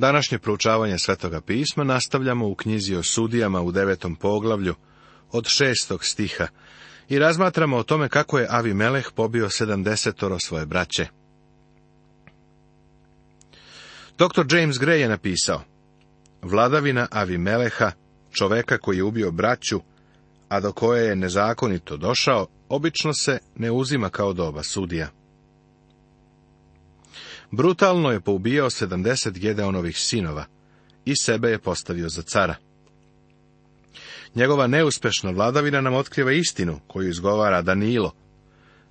Današnje proučavanje Svetoga pisma nastavljamo u knjizi o sudijama u devetom poglavlju od šestog stiha i razmatramo o tome kako je meleh pobio sedamdesetoro svoje braće. Dr. James Gray je napisao Vladavina meleha čoveka koji je ubio braću, a do koje je nezakonito došao, obično se ne uzima kao doba sudija. Brutalno je poubijao sedamdeset Gedeonovih sinova i sebe je postavio za cara. Njegova neuspešna vladavina nam otkriva istinu koju izgovara Danilo.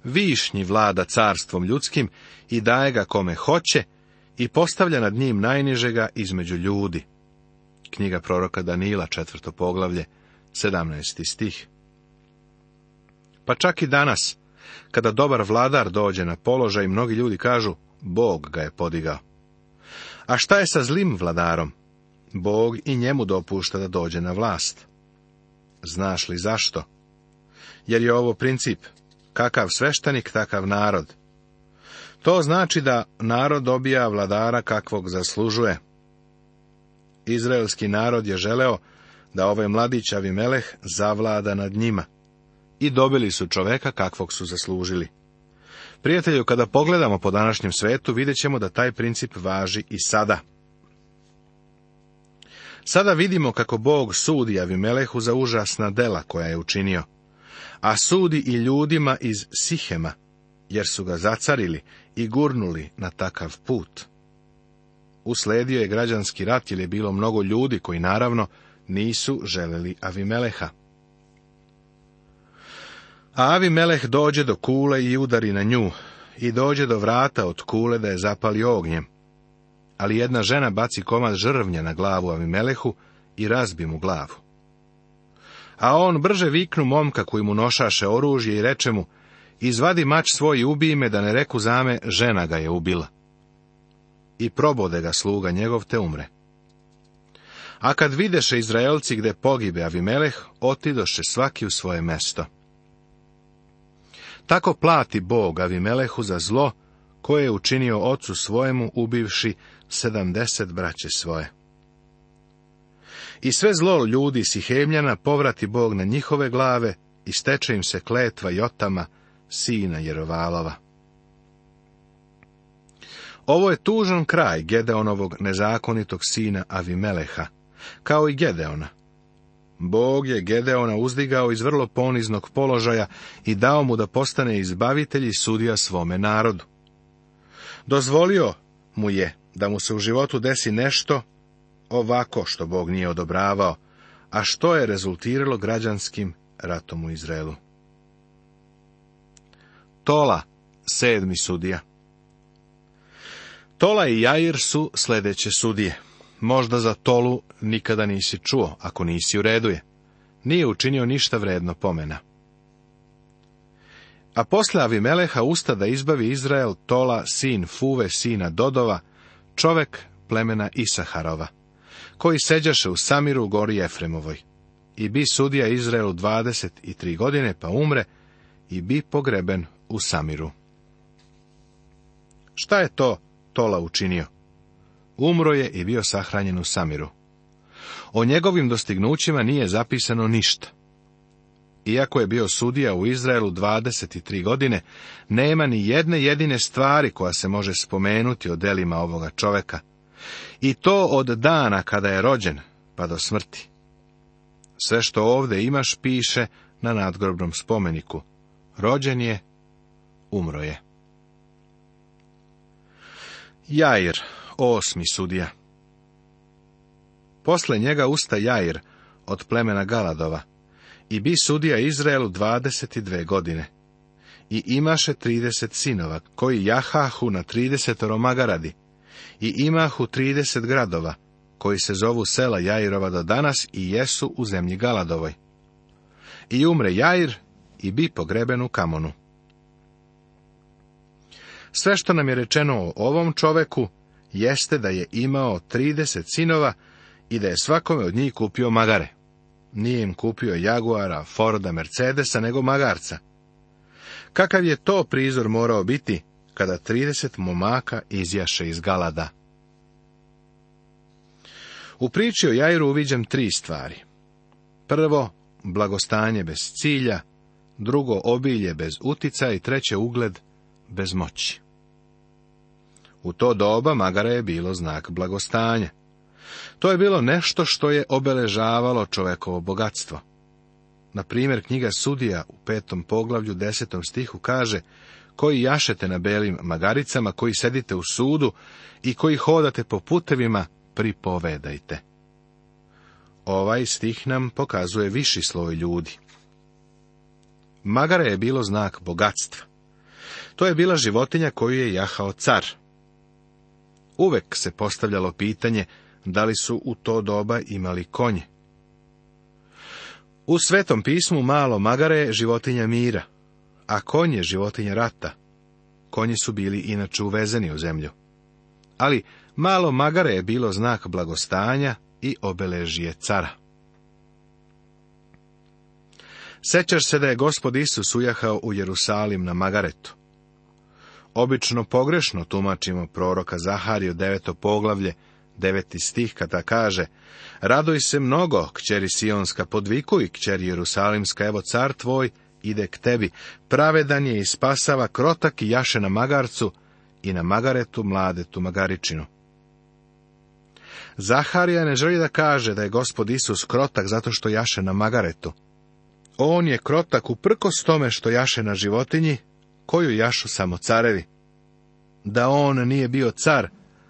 Višnji vlada carstvom ljudskim i daje ga kome hoće i postavlja nad njim najnižega između ljudi. Knjiga proroka Danila, četvrto poglavlje, 17. stih. Pa čak i danas, kada dobar vladar dođe na položaj, mnogi ljudi kažu, Bog ga je podigao. A šta je sa zlim vladarom? Bog i njemu dopušta da dođe na vlast. Znaš li zašto? Jer je ovo princip. Kakav sveštenik, takav narod. To znači da narod dobija vladara kakvog zaslužuje. Izraelski narod je želeo da ovaj mladić Avimeleh zavlada nad njima. I dobili su čoveka kakvog su zaslužili. Prijatelju, kada pogledamo po današnjem svetu, vidjet ćemo da taj princip važi i sada. Sada vidimo kako Bog sudi Avimelehu za užasna dela koja je učinio, a sudi i ljudima iz Sihema, jer su ga zacarili i gurnuli na takav put. Usledio je građanski rat jer je bilo mnogo ljudi koji naravno nisu želeli Avimeleha. A meleh dođe do kule i udari na nju, i dođe do vrata od kule da je zapali ognjem. Ali jedna žena baci komad žrvnja na glavu melehu i razbi mu glavu. A on brže viknu momka koji mu nošaše oružje i reče mu, izvadi mač svoj i ubij me, da ne reku zame, žena ga je ubila. I probode ga sluga njegov te umre. A kad videše Izraelci gde pogibe Avimeleh, otidoše svaki u svoje mesto. Tako plati Bog Avimelehu za zlo koje je učinio ocu svojemu ubivši sedamdeset braće svoje. I sve zlo ljudi Sihemljana povrati Bog na njihove glave i steče im se kletva Jotama, sina Jerovalova. Ovo je tužan kraj Gedeonovog nezakonitog sina Avimeleha, kao i Gedeona. Bog je Gedeona uzdigao iz vrlo poniznog položaja i dao mu da postane izbavitelj i sudija svome narodu. Dozvolio mu je da mu se u životu desi nešto ovako što Bog nije odobravao, a što je rezultiralo građanskim ratom u Izraelu. Tola, sedmi sudija Tola i Jair su sljedeće sudije. Možda za tolu nikada nisi čuo, ako nisi u redu je. Nije učinio ništa vredno pomena. A posle Avimeleha usta da izbavi Izrael Tola, sin Fuve, sina Dodova, čovek plemena Isaharova, koji seđaše u Samiru u gori Jefremovoj. I bi sudija Izraelu 23 godine, pa umre, i bi pogreben u Samiru. Šta je to Tola učinio? Umro je i bio sahranjen u Samiru. O njegovim dostignućima nije zapisano ništa. Iako je bio sudija u Izraelu 23 godine, nema ni jedne jedine stvari koja se može spomenuti o delima ovoga čoveka. I to od dana kada je rođen, pa do smrti. Sve što ovdje imaš piše na nadgrobnom spomeniku. Rođen je, umro je. Jair, Osmi sudija Posle njega usta Jair od plemena Galadova i bi sudija Izraelu 22 godine. I imaše 30 sinova, koji jahahu na 30 romagaradi i imahu 30 gradova, koji se zovu sela Jairova do danas i jesu u zemlji Galadovoj. I umre Jair i bi pogreben u Kamonu. Sve što nam je rečeno o ovom čoveku jeste da je imao 30 sinova i da je svakome od njih kupio magare. Nije im kupio Jaguara, Forda, Mercedesa, nego magarca. Kakav je to prizor morao biti kada 30 momaka izjaše iz Galada? U priči o Jairu uviđam tri stvari. Prvo, blagostanje bez cilja, drugo, obilje bez utica i treće, ugled bez moći. U to doba magara je bilo znak blagostanja. To je bilo nešto što je obeležavalo čovekovo bogatstvo. Na primjer, knjiga Sudija u petom poglavlju desetom stihu kaže koji jašete na belim magaricama, koji sedite u sudu i koji hodate po putevima, pripovedajte. Ovaj stih nam pokazuje viši sloj ljudi. Magara je bilo znak bogatstva. To je bila životinja koju je jahao car. Uvek se postavljalo pitanje da li su u to doba imali konje. U svetom pismu malo magare je životinja mira, a konje je životinja rata. Konji su bili inače uvezeni u zemlju. Ali malo magare je bilo znak blagostanja i obeležije cara. Sećaš se da je gospod Isus ujahao u Jerusalim na magaretu. Obično pogrešno tumačimo proroka Zahariju deveto poglavlje, deveti stih kada kaže Raduj se mnogo, kćeri Sionska, podvikuj, kćeri Jerusalimska, evo car tvoj ide k tebi, pravedan je i spasava krotak i jaše na magarcu i na magaretu mlade tu magaričinu. Zaharija ne želi da kaže da je gospod Isus krotak zato što jaše na magaretu. On je krotak uprkos tome što jaše na životinji koju jašu samo carevi. Da on nije bio car,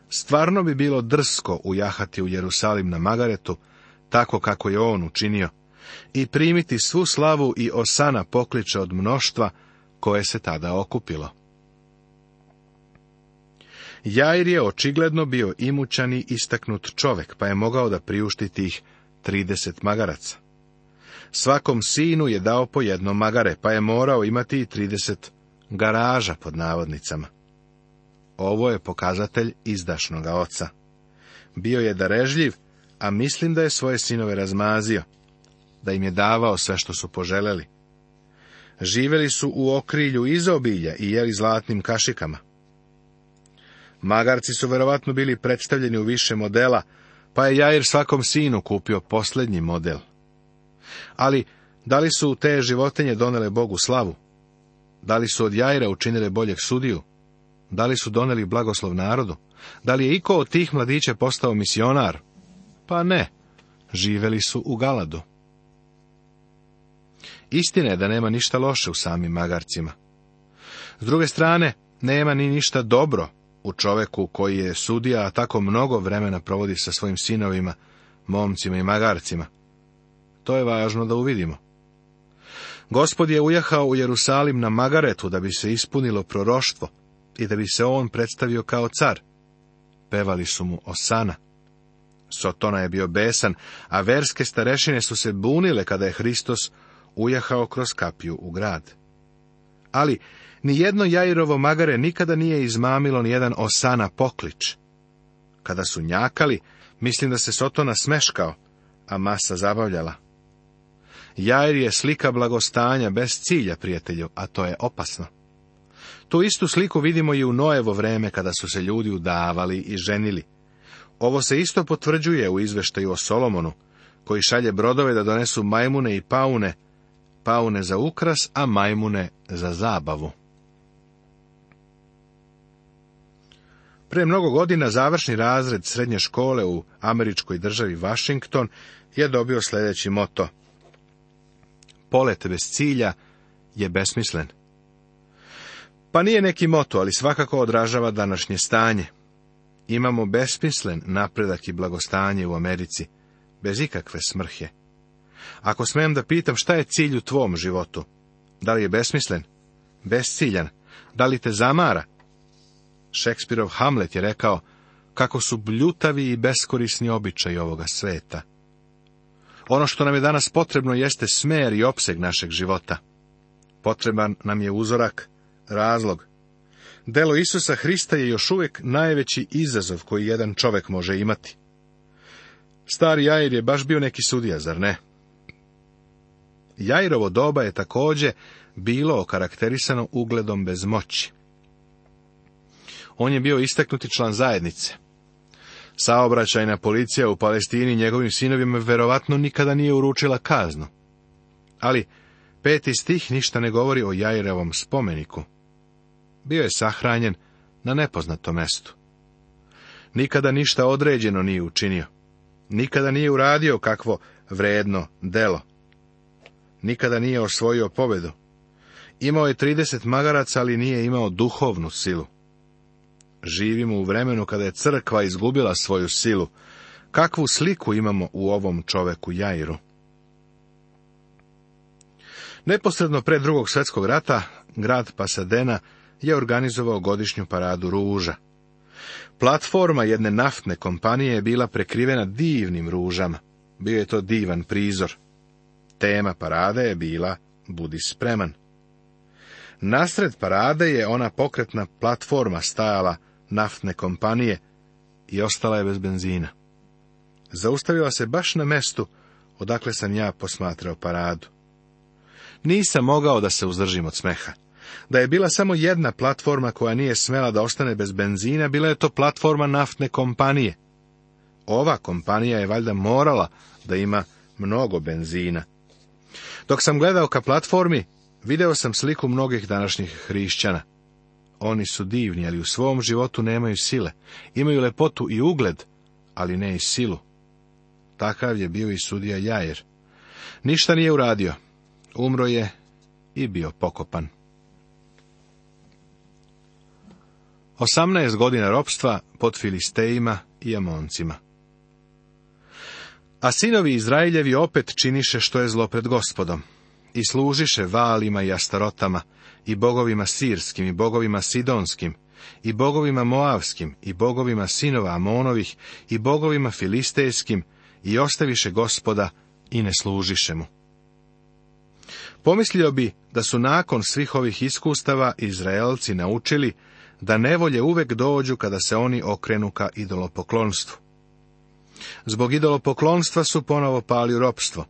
stvarno bi bilo drsko ujahati u Jerusalim na Magaretu, tako kako je on učinio, i primiti svu slavu i osana pokliče od mnoštva koje se tada okupilo. Jair je očigledno bio imućan i istaknut čovek, pa je mogao da priuštiti ih trideset magaraca. Svakom sinu je dao po jedno magare, pa je morao imati i trideset garaža pod navodnicama. Ovo je pokazatelj izdašnoga oca. Bio je darežljiv, a mislim da je svoje sinove razmazio, da im je davao sve što su poželeli. Živeli su u okrilju izobilja i jeli zlatnim kašikama. Magarci su verovatno bili predstavljeni u više modela, pa je Jair svakom sinu kupio posljednji model. Ali, da li su te životinje donele Bogu slavu? Da li su od Jajra učinile boljeg sudiju? Da li su doneli blagoslov narodu? Da li je iko od tih mladića postao misionar? Pa ne, živeli su u Galadu. Istina je da nema ništa loše u samim magarcima. S druge strane, nema ni ništa dobro u čoveku koji je sudija, a tako mnogo vremena provodi sa svojim sinovima, momcima i magarcima. To je važno da uvidimo. Gospod je ujahao u Jerusalim na Magaretu da bi se ispunilo proroštvo i da bi se on predstavio kao car. Pevali su mu Osana. Sotona je bio besan, a verske starešine su se bunile kada je Hristos ujahao kroz kapiju u grad. Ali ni jedno Jairovo magare nikada nije izmamilo ni jedan Osana poklič. Kada su njakali, mislim da se Sotona smeškao, a masa zabavljala. Jair je slika blagostanja bez cilja, prijatelju, a to je opasno. Tu istu sliku vidimo i u Noevo vreme kada su se ljudi udavali i ženili. Ovo se isto potvrđuje u izveštaju o Solomonu, koji šalje brodove da donesu majmune i paune, paune za ukras, a majmune za zabavu. Pre mnogo godina završni razred srednje škole u američkoj državi Washington je dobio sljedeći moto – polet bez cilja je besmislen. Pa nije neki moto, ali svakako odražava današnje stanje. Imamo besmislen napredak i blagostanje u Americi, bez ikakve smrhe. Ako smem da pitam šta je cilj u tvom životu, da li je besmislen, besciljan, da li te zamara? Šekspirov Hamlet je rekao, kako su bljutavi i beskorisni običaj ovoga sveta. Ono što nam je danas potrebno jeste smer i opseg našeg života. Potreban nam je uzorak, razlog. Delo Isusa Hrista je još uvijek najveći izazov koji jedan čovek može imati. Stari Jair je baš bio neki sudija, zar ne? Jairovo doba je također bilo okarakterisano ugledom bez moći. On je bio istaknuti član zajednice. Saobraćajna policija u Palestini njegovim sinovima verovatno nikada nije uručila kaznu. Ali peti stih ništa ne govori o Jairevom spomeniku. Bio je sahranjen na nepoznatom mestu. Nikada ništa određeno nije učinio. Nikada nije uradio kakvo vredno delo. Nikada nije osvojio pobedu. Imao je 30 magaraca, ali nije imao duhovnu silu živimo u vremenu kada je crkva izgubila svoju silu. Kakvu sliku imamo u ovom čoveku Jairu? Neposredno pre drugog svjetskog rata, grad Pasadena je organizovao godišnju paradu ruža. Platforma jedne naftne kompanije je bila prekrivena divnim ružama. Bio je to divan prizor. Tema parade je bila Budi spreman. Nasred parade je ona pokretna platforma stajala naftne kompanije i ostala je bez benzina. Zaustavila se baš na mestu odakle sam ja posmatrao paradu. Nisam mogao da se uzdržim od smeha. Da je bila samo jedna platforma koja nije smela da ostane bez benzina, bila je to platforma naftne kompanije. Ova kompanija je valjda morala da ima mnogo benzina. Dok sam gledao ka platformi, video sam sliku mnogih današnjih hrišćana. Oni su divni, ali u svom životu nemaju sile. Imaju lepotu i ugled, ali ne i silu. Takav je bio i sudija Jajer. Ništa nije uradio. Umro je i bio pokopan. Osamnaest godina ropstva pod Filistejima i Amoncima. A sinovi Izraeljevi opet činiše što je zlo pred gospodom i služiše valima i astarotama, i bogovima sirskim, i bogovima sidonskim, i bogovima moavskim, i bogovima sinova Amonovih, i bogovima filistejskim, i ostaviše gospoda i ne služiše mu. Pomislio bi da su nakon svih ovih iskustava Izraelci naučili da nevolje uvek dođu kada se oni okrenu ka idolopoklonstvu. Zbog idolopoklonstva su ponovo pali u ropstvo.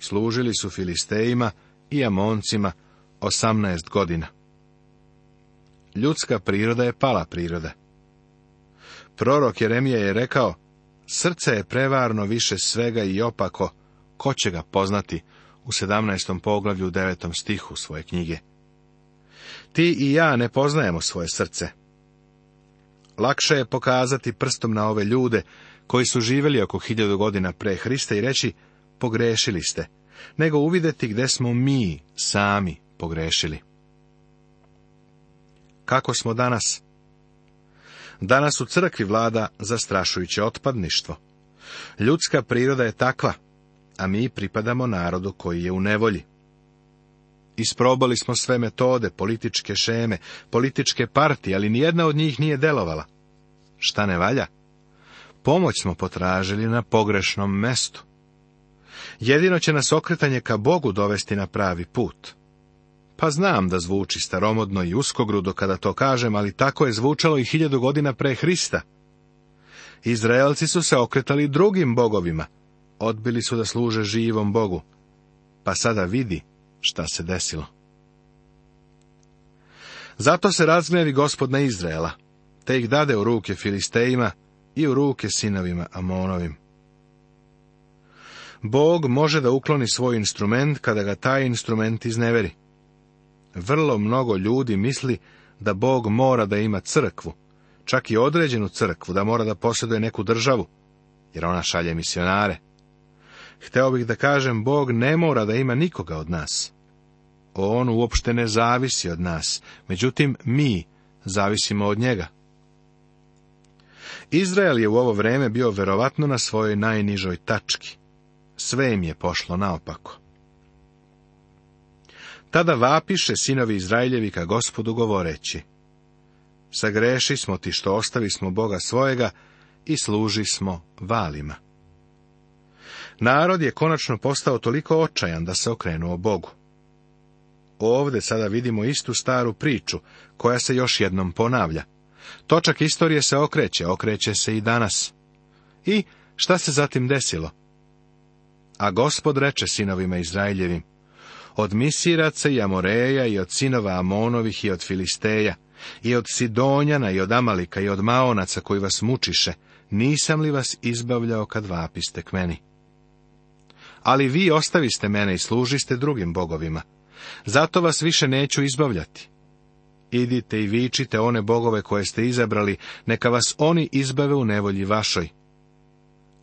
Služili su Filistejima i Amoncima osamnaest godina. Ljudska priroda je pala priroda. Prorok Jeremija je rekao, srce je prevarno više svega i opako, ko će ga poznati u 17. poglavlju u 9. stihu svoje knjige. Ti i ja ne poznajemo svoje srce. Lakše je pokazati prstom na ove ljude koji su živjeli oko hiljadu godina pre Hrista i reći, pogrešili ste, nego uvidjeti gdje smo mi sami pogrešili. Kako smo danas? Danas u crkvi vlada zastrašujuće otpadništvo. Ljudska priroda je takva, a mi pripadamo narodu koji je u nevolji. Isprobali smo sve metode, političke šeme, političke partije, ali nijedna od njih nije delovala. Šta ne valja? Pomoć smo potražili na pogrešnom mestu. Jedino će nas okretanje ka Bogu dovesti na pravi put. Pa znam da zvuči staromodno i uskogrudo kada to kažem, ali tako je zvučalo i hiljadu godina pre Hrista. Izraelci su se okretali drugim bogovima. Odbili su da služe živom Bogu. Pa sada vidi šta se desilo. Zato se razgnevi gospod na Izraela, te ih dade u ruke Filistejima i u ruke sinovima Amonovim. Bog može da ukloni svoj instrument kada ga taj instrument izneveri. Vrlo mnogo ljudi misli da Bog mora da ima crkvu, čak i određenu crkvu, da mora da posjeduje neku državu, jer ona šalje misionare. Hteo bih da kažem, Bog ne mora da ima nikoga od nas. On uopšte ne zavisi od nas, međutim mi zavisimo od njega. Izrael je u ovo vreme bio verovatno na svojoj najnižoj tački sve im je pošlo naopako. Tada vapiše sinovi Izraeljevi ka gospodu govoreći, Sagreši smo ti što ostavi smo Boga svojega i služi smo valima. Narod je konačno postao toliko očajan da se okrenuo Bogu. Ovde sada vidimo istu staru priču, koja se još jednom ponavlja. Točak istorije se okreće, okreće se i danas. I šta se zatim desilo? A gospod reče sinovima Izraeljevim: od Misiraca i Amoreja i od sinova Amonovih i od Filisteja, i od Sidonjana i od Amalika i od Maonaca koji vas mučiše, nisam li vas izbavljao kad vapiste k meni? Ali vi ostaviste mene i služiste drugim bogovima, zato vas više neću izbavljati. Idite i vičite one bogove koje ste izabrali, neka vas oni izbave u nevolji vašoj.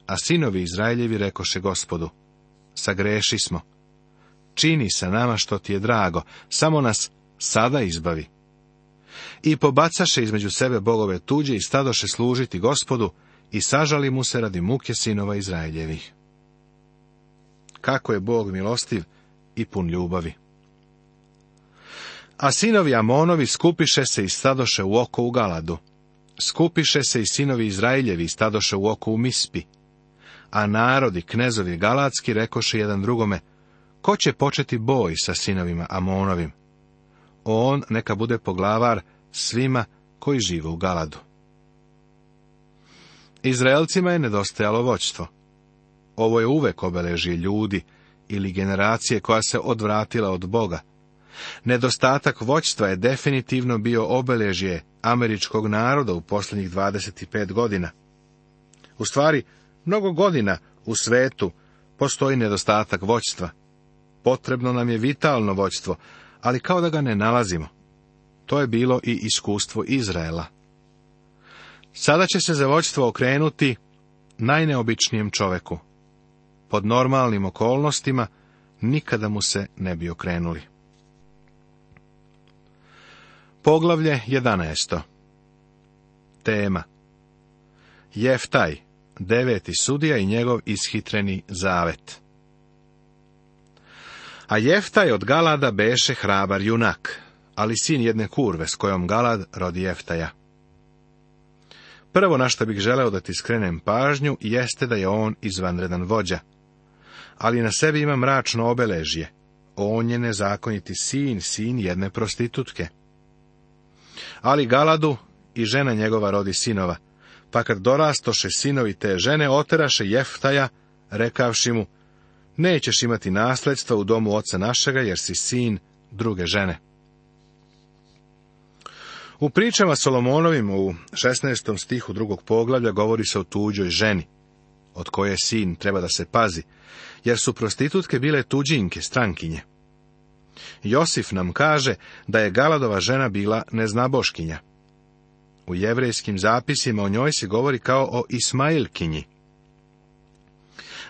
A sinovi Izraeljevi rekoše gospodu, sagreši smo. Čini sa nama što ti je drago, samo nas sada izbavi. I pobacaše između sebe bogove tuđe i stadoše služiti gospodu i sažali mu se radi muke sinova Izraeljevih. Kako je Bog milostiv i pun ljubavi. A sinovi Amonovi skupiše se i stadoše u oko u Galadu. Skupiše se i sinovi Izraeljevi i stadoše u oko u Mispi a narodi, knezovi Galatski, rekoše jedan drugome, ko će početi boj sa sinovima Amonovim? On neka bude poglavar svima koji žive u Galadu. Izraelcima je nedostajalo voćstvo. Ovo je uvek obeležje ljudi ili generacije koja se odvratila od Boga. Nedostatak voćstva je definitivno bio obeležje američkog naroda u posljednjih 25 godina. U stvari, Mnogo godina u svetu postoji nedostatak voćstva. Potrebno nam je vitalno voćstvo, ali kao da ga ne nalazimo. To je bilo i iskustvo Izraela. Sada će se za voćstvo okrenuti najneobičnijem čoveku. Pod normalnim okolnostima nikada mu se ne bi okrenuli. Poglavlje 11. Tema Jeftaj, deveti sudija i njegov ishitreni zavet. A Jefta je od Galada beše hrabar junak, ali sin jedne kurve s kojom Galad rodi Jeftaja. Prvo na što bih želeo da ti skrenem pažnju jeste da je on izvanredan vođa. Ali na sebi ima mračno obeležje. On je nezakoniti sin, sin jedne prostitutke. Ali Galadu i žena njegova rodi sinova, pa kad dorastoše sinovi te žene, oteraše Jeftaja, rekavši mu, nećeš imati nasledstva u domu oca našega, jer si sin druge žene. U pričama Solomonovim u 16. stihu drugog poglavlja govori se o tuđoj ženi, od koje sin treba da se pazi, jer su prostitutke bile tuđinke, strankinje. Josif nam kaže da je Galadova žena bila neznaboškinja. U jevrejskim zapisima o njoj se govori kao o Ismailkinji.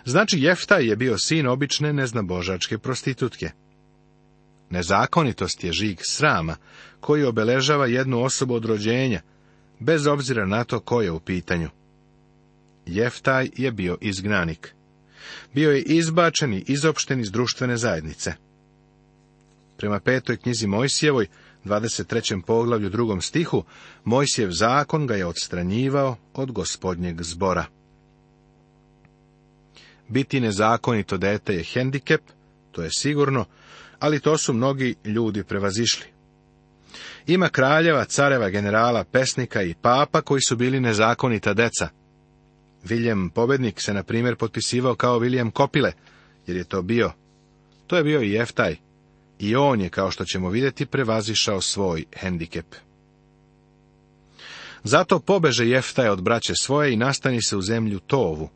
Znači, Jeftaj je bio sin obične neznabožačke prostitutke. Nezakonitost je žig srama, koji obeležava jednu osobu od rođenja, bez obzira na to ko je u pitanju. Jeftaj je bio izgnanik. Bio je izbačen i izopšten iz društvene zajednice. Prema petoj knjizi Mojsijevoj, 23. poglavlju drugom stihu, Mojsijev zakon ga je odstranjivao od gospodnjeg zbora. Biti nezakonito dete je hendikep, to je sigurno, ali to su mnogi ljudi prevazišli. Ima kraljeva, careva, generala, pesnika i papa koji su bili nezakonita deca. Viljem Pobednik se, na primjer, potpisivao kao Viljem Kopile, jer je to bio. To je bio i Jeftaj, i on je, kao što ćemo vidjeti, prevazišao svoj hendikep. Zato pobeže Jeftaj od braće svoje i nastani se u zemlju Tovu.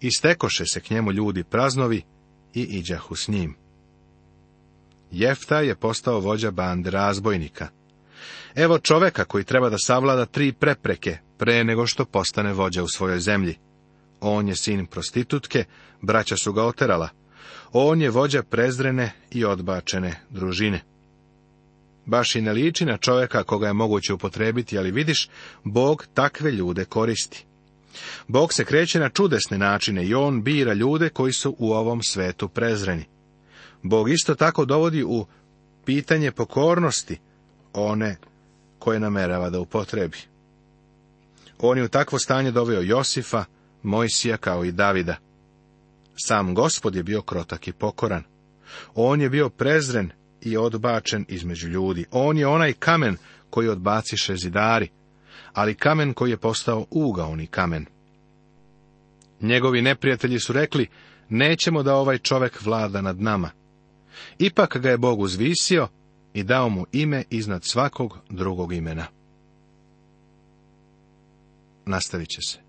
I stekoše se k njemu ljudi praznovi i iđahu s njim. Jeftaj je postao vođa bande razbojnika. Evo čoveka koji treba da savlada tri prepreke pre nego što postane vođa u svojoj zemlji. On je sin prostitutke, braća su ga oterala. On je vođa prezrene i odbačene družine. Baš i ne liči na čovjeka koga je moguće upotrebiti, ali vidiš, Bog takve ljude koristi. Bog se kreće na čudesne načine i on bira ljude koji su u ovom svetu prezreni. Bog isto tako dovodi u pitanje pokornosti one koje namerava da upotrebi. On je u takvo stanje doveo Josifa, Mojsija kao i Davida. Sam gospod je bio krotak i pokoran. On je bio prezren i odbačen između ljudi. On je onaj kamen koji odbaciše zidari, ali kamen koji je postao ugaoni kamen. Njegovi neprijatelji su rekli, nećemo da ovaj čovek vlada nad nama. Ipak ga je Bog uzvisio i dao mu ime iznad svakog drugog imena. Nastavit će se.